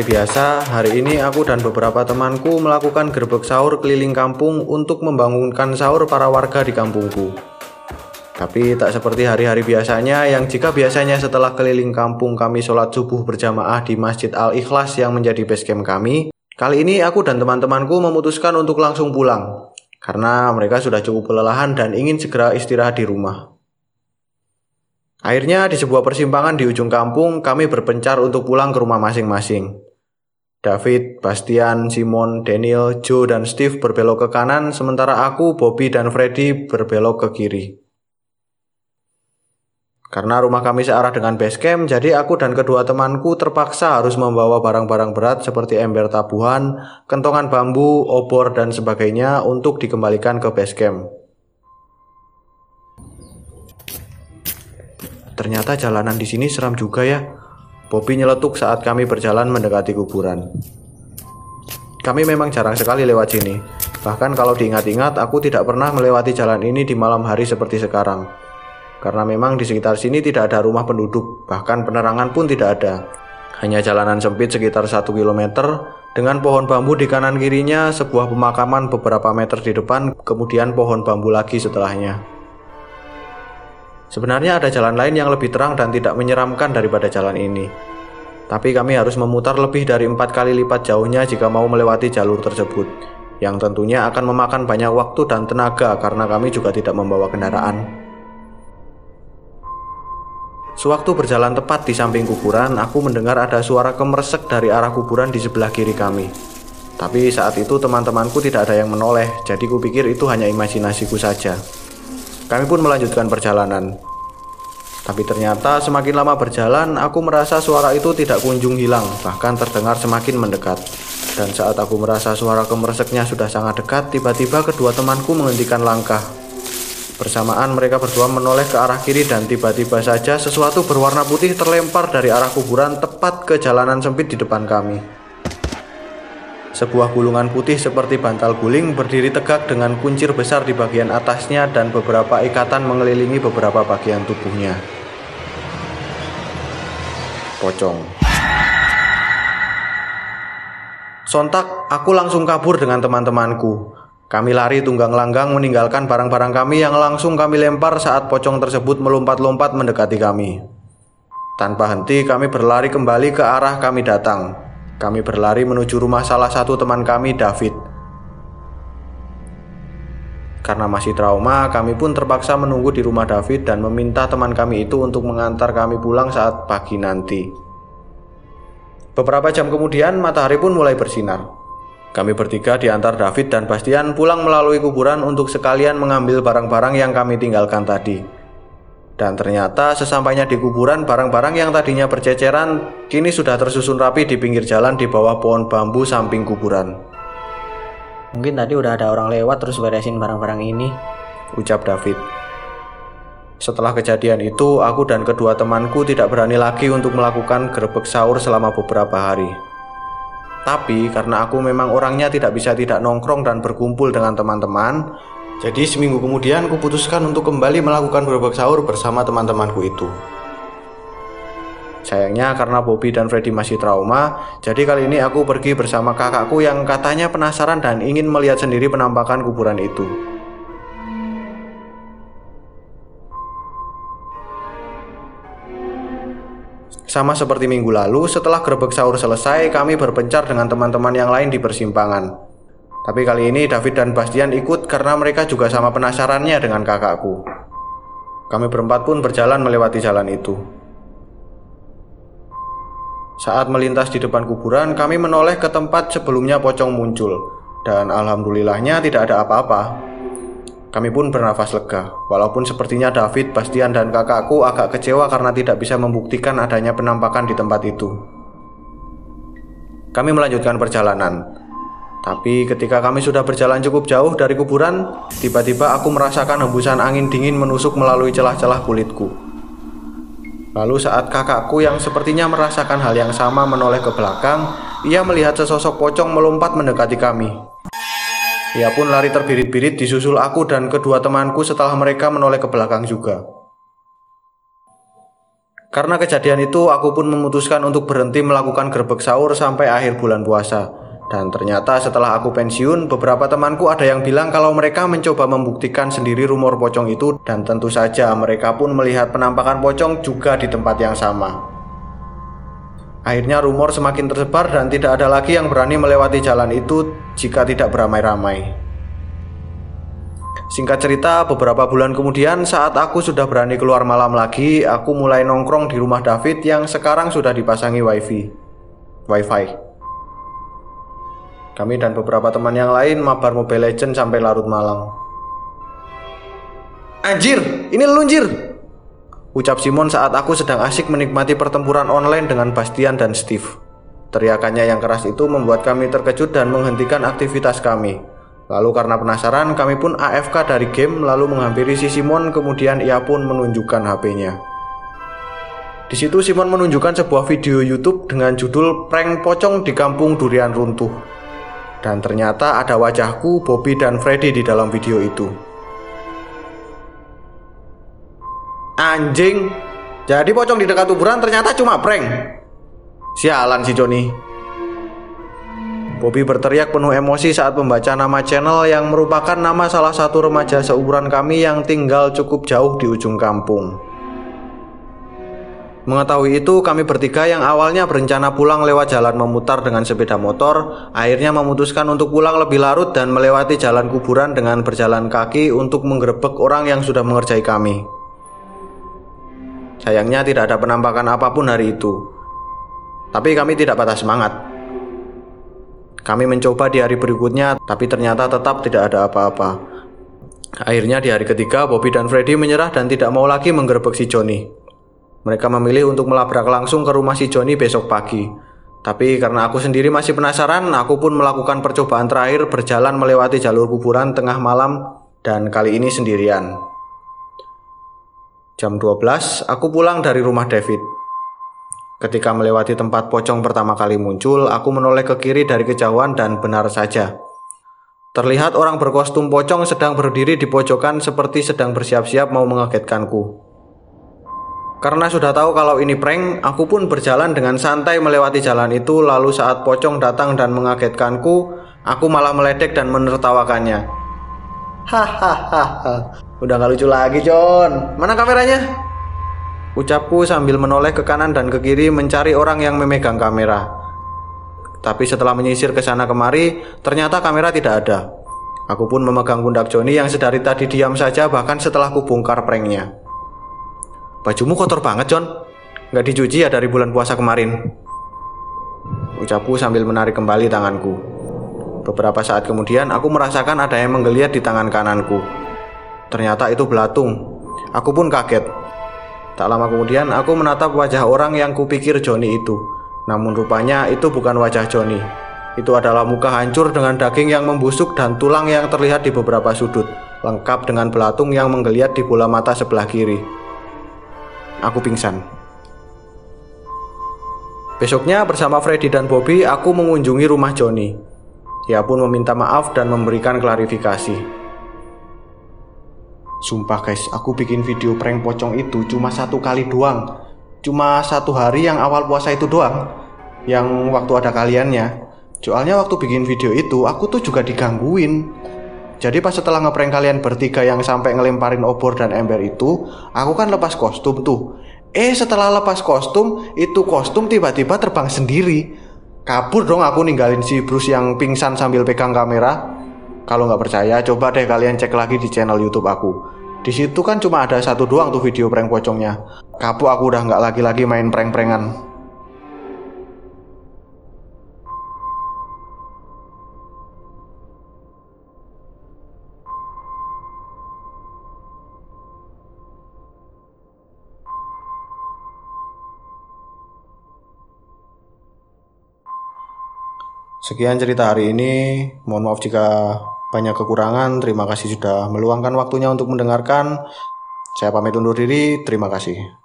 Seperti biasa, hari ini aku dan beberapa temanku melakukan gerbek sahur keliling kampung untuk membangunkan sahur para warga di kampungku. Tapi tak seperti hari-hari biasanya yang jika biasanya setelah keliling kampung kami sholat subuh berjamaah di Masjid Al-Ikhlas yang menjadi base camp kami, kali ini aku dan teman-temanku memutuskan untuk langsung pulang karena mereka sudah cukup kelelahan dan ingin segera istirahat di rumah. Akhirnya di sebuah persimpangan di ujung kampung kami berpencar untuk pulang ke rumah masing-masing. David, Bastian, Simon, Daniel, Joe, dan Steve berbelok ke kanan, sementara aku, Bobby, dan Freddy berbelok ke kiri. Karena rumah kami searah dengan base camp, jadi aku dan kedua temanku terpaksa harus membawa barang-barang berat seperti ember tabuhan, kentongan bambu, obor, dan sebagainya untuk dikembalikan ke base camp. Ternyata jalanan di sini seram juga ya. Bobby nyeletuk saat kami berjalan mendekati kuburan. Kami memang jarang sekali lewat sini. Bahkan kalau diingat-ingat, aku tidak pernah melewati jalan ini di malam hari seperti sekarang. Karena memang di sekitar sini tidak ada rumah penduduk, bahkan penerangan pun tidak ada. Hanya jalanan sempit sekitar 1 km dengan pohon bambu di kanan kirinya, sebuah pemakaman beberapa meter di depan, kemudian pohon bambu lagi setelahnya. Sebenarnya ada jalan lain yang lebih terang dan tidak menyeramkan daripada jalan ini. Tapi kami harus memutar lebih dari empat kali lipat jauhnya jika mau melewati jalur tersebut, yang tentunya akan memakan banyak waktu dan tenaga karena kami juga tidak membawa kendaraan. Sewaktu berjalan tepat di samping kuburan, aku mendengar ada suara kemersek dari arah kuburan di sebelah kiri kami. Tapi saat itu teman-temanku tidak ada yang menoleh, jadi kupikir itu hanya imajinasiku saja. Kami pun melanjutkan perjalanan. Tapi ternyata semakin lama berjalan, aku merasa suara itu tidak kunjung hilang, bahkan terdengar semakin mendekat. Dan saat aku merasa suara kemerseknya sudah sangat dekat, tiba-tiba kedua temanku menghentikan langkah. Bersamaan mereka berdua menoleh ke arah kiri dan tiba-tiba saja sesuatu berwarna putih terlempar dari arah kuburan tepat ke jalanan sempit di depan kami. Sebuah gulungan putih seperti bantal guling berdiri tegak dengan kuncir besar di bagian atasnya dan beberapa ikatan mengelilingi beberapa bagian tubuhnya. Pocong. Sontak, aku langsung kabur dengan teman-temanku. Kami lari tunggang langgang meninggalkan barang-barang kami yang langsung kami lempar saat pocong tersebut melompat-lompat mendekati kami. Tanpa henti, kami berlari kembali ke arah kami datang. Kami berlari menuju rumah salah satu teman kami, David. Karena masih trauma, kami pun terpaksa menunggu di rumah David dan meminta teman kami itu untuk mengantar kami pulang saat pagi nanti. Beberapa jam kemudian, matahari pun mulai bersinar. Kami bertiga diantar David dan Bastian pulang melalui kuburan untuk sekalian mengambil barang-barang yang kami tinggalkan tadi. Dan ternyata sesampainya di kuburan barang-barang yang tadinya berceceran kini sudah tersusun rapi di pinggir jalan di bawah pohon bambu samping kuburan. Mungkin tadi udah ada orang lewat terus beresin barang-barang ini, ucap David. Setelah kejadian itu, aku dan kedua temanku tidak berani lagi untuk melakukan gerbek sahur selama beberapa hari. Tapi karena aku memang orangnya tidak bisa tidak nongkrong dan berkumpul dengan teman-teman, jadi seminggu kemudian kuputuskan untuk kembali melakukan berbak sahur bersama teman-temanku itu. Sayangnya karena Bobby dan Freddy masih trauma, jadi kali ini aku pergi bersama kakakku yang katanya penasaran dan ingin melihat sendiri penampakan kuburan itu. Sama seperti minggu lalu, setelah gerbek sahur selesai, kami berpencar dengan teman-teman yang lain di persimpangan. Tapi kali ini David dan Bastian ikut karena mereka juga sama penasarannya dengan kakakku. Kami berempat pun berjalan melewati jalan itu. Saat melintas di depan kuburan, kami menoleh ke tempat sebelumnya pocong muncul, dan alhamdulillahnya tidak ada apa-apa. Kami pun bernafas lega, walaupun sepertinya David, Bastian, dan kakakku agak kecewa karena tidak bisa membuktikan adanya penampakan di tempat itu. Kami melanjutkan perjalanan. Tapi ketika kami sudah berjalan cukup jauh dari kuburan, tiba-tiba aku merasakan hembusan angin dingin menusuk melalui celah-celah kulitku. Lalu saat kakakku yang sepertinya merasakan hal yang sama menoleh ke belakang, ia melihat sesosok pocong melompat mendekati kami. Ia pun lari terbirit-birit disusul aku dan kedua temanku setelah mereka menoleh ke belakang juga. Karena kejadian itu, aku pun memutuskan untuk berhenti melakukan gerbek sahur sampai akhir bulan puasa. Dan ternyata setelah aku pensiun, beberapa temanku ada yang bilang kalau mereka mencoba membuktikan sendiri rumor pocong itu dan tentu saja mereka pun melihat penampakan pocong juga di tempat yang sama. Akhirnya rumor semakin tersebar dan tidak ada lagi yang berani melewati jalan itu jika tidak beramai-ramai. Singkat cerita, beberapa bulan kemudian saat aku sudah berani keluar malam lagi, aku mulai nongkrong di rumah David yang sekarang sudah dipasangi wifi. Wifi. Kami dan beberapa teman yang lain mabar Mobile Legends sampai larut malam. Anjir, ini lunjir, Ucap Simon saat aku sedang asik menikmati pertempuran online dengan Bastian dan Steve. Teriakannya yang keras itu membuat kami terkejut dan menghentikan aktivitas kami. Lalu karena penasaran, kami pun AFK dari game lalu menghampiri si Simon kemudian ia pun menunjukkan HP-nya. Di situ Simon menunjukkan sebuah video YouTube dengan judul Prank Pocong di Kampung Durian Runtuh. Dan ternyata ada wajahku, Bobby dan Freddy di dalam video itu. Anjing. Jadi pocong di dekat kuburan ternyata cuma prank. Sialan si Joni. Bobby berteriak penuh emosi saat membaca nama channel yang merupakan nama salah satu remaja seumuran kami yang tinggal cukup jauh di ujung kampung. Mengetahui itu, kami bertiga yang awalnya berencana pulang lewat jalan memutar dengan sepeda motor, akhirnya memutuskan untuk pulang lebih larut dan melewati jalan kuburan dengan berjalan kaki untuk menggerebek orang yang sudah mengerjai kami. Sayangnya tidak ada penampakan apa pun hari itu. Tapi kami tidak patah semangat. Kami mencoba di hari berikutnya, tapi ternyata tetap tidak ada apa-apa. Akhirnya di hari ketiga, Bobby dan Freddy menyerah dan tidak mau lagi menggerebek si Johnny. Mereka memilih untuk melabrak langsung ke rumah si Johnny besok pagi. Tapi karena aku sendiri masih penasaran, aku pun melakukan percobaan terakhir berjalan melewati jalur kuburan tengah malam dan kali ini sendirian. Jam 12, aku pulang dari rumah David. Ketika melewati tempat pocong pertama kali muncul, aku menoleh ke kiri dari kejauhan dan benar saja. Terlihat orang berkostum pocong sedang berdiri di pojokan seperti sedang bersiap-siap mau mengagetkanku. Karena sudah tahu kalau ini prank, aku pun berjalan dengan santai melewati jalan itu lalu saat pocong datang dan mengagetkanku, aku malah meledek dan menertawakannya. Hahaha. Udah gak lucu lagi, John. Mana kameranya? Ucapku sambil menoleh ke kanan dan ke kiri mencari orang yang memegang kamera. Tapi setelah menyisir ke sana kemari, ternyata kamera tidak ada. Aku pun memegang pundak Joni yang sedari tadi diam saja bahkan setelah ku bongkar pranknya. Bajumu kotor banget, John. Gak dicuci ya dari bulan puasa kemarin. Ucapku sambil menarik kembali tanganku. Beberapa saat kemudian, aku merasakan ada yang menggeliat di tangan kananku. Ternyata itu belatung. Aku pun kaget. Tak lama kemudian aku menatap wajah orang yang kupikir Joni itu. Namun rupanya itu bukan wajah Joni. Itu adalah muka hancur dengan daging yang membusuk dan tulang yang terlihat di beberapa sudut, lengkap dengan belatung yang menggeliat di bola mata sebelah kiri. Aku pingsan. Besoknya bersama Freddy dan Bobby, aku mengunjungi rumah Joni. Ia pun meminta maaf dan memberikan klarifikasi. Sumpah guys, aku bikin video prank pocong itu cuma satu kali doang. Cuma satu hari yang awal puasa itu doang. Yang waktu ada kaliannya. Soalnya waktu bikin video itu, aku tuh juga digangguin. Jadi pas setelah ngeprank kalian bertiga yang sampai ngelemparin obor dan ember itu, aku kan lepas kostum tuh. Eh setelah lepas kostum, itu kostum tiba-tiba terbang sendiri. Kabur dong aku ninggalin si Bruce yang pingsan sambil pegang kamera. Kalau nggak percaya, coba deh kalian cek lagi di channel YouTube aku. Di situ kan cuma ada satu doang tuh video prank pocongnya. Kapok aku udah nggak lagi-lagi main prank-prankan. Sekian cerita hari ini. Mohon maaf jika banyak kekurangan. Terima kasih sudah meluangkan waktunya untuk mendengarkan. Saya pamit undur diri. Terima kasih.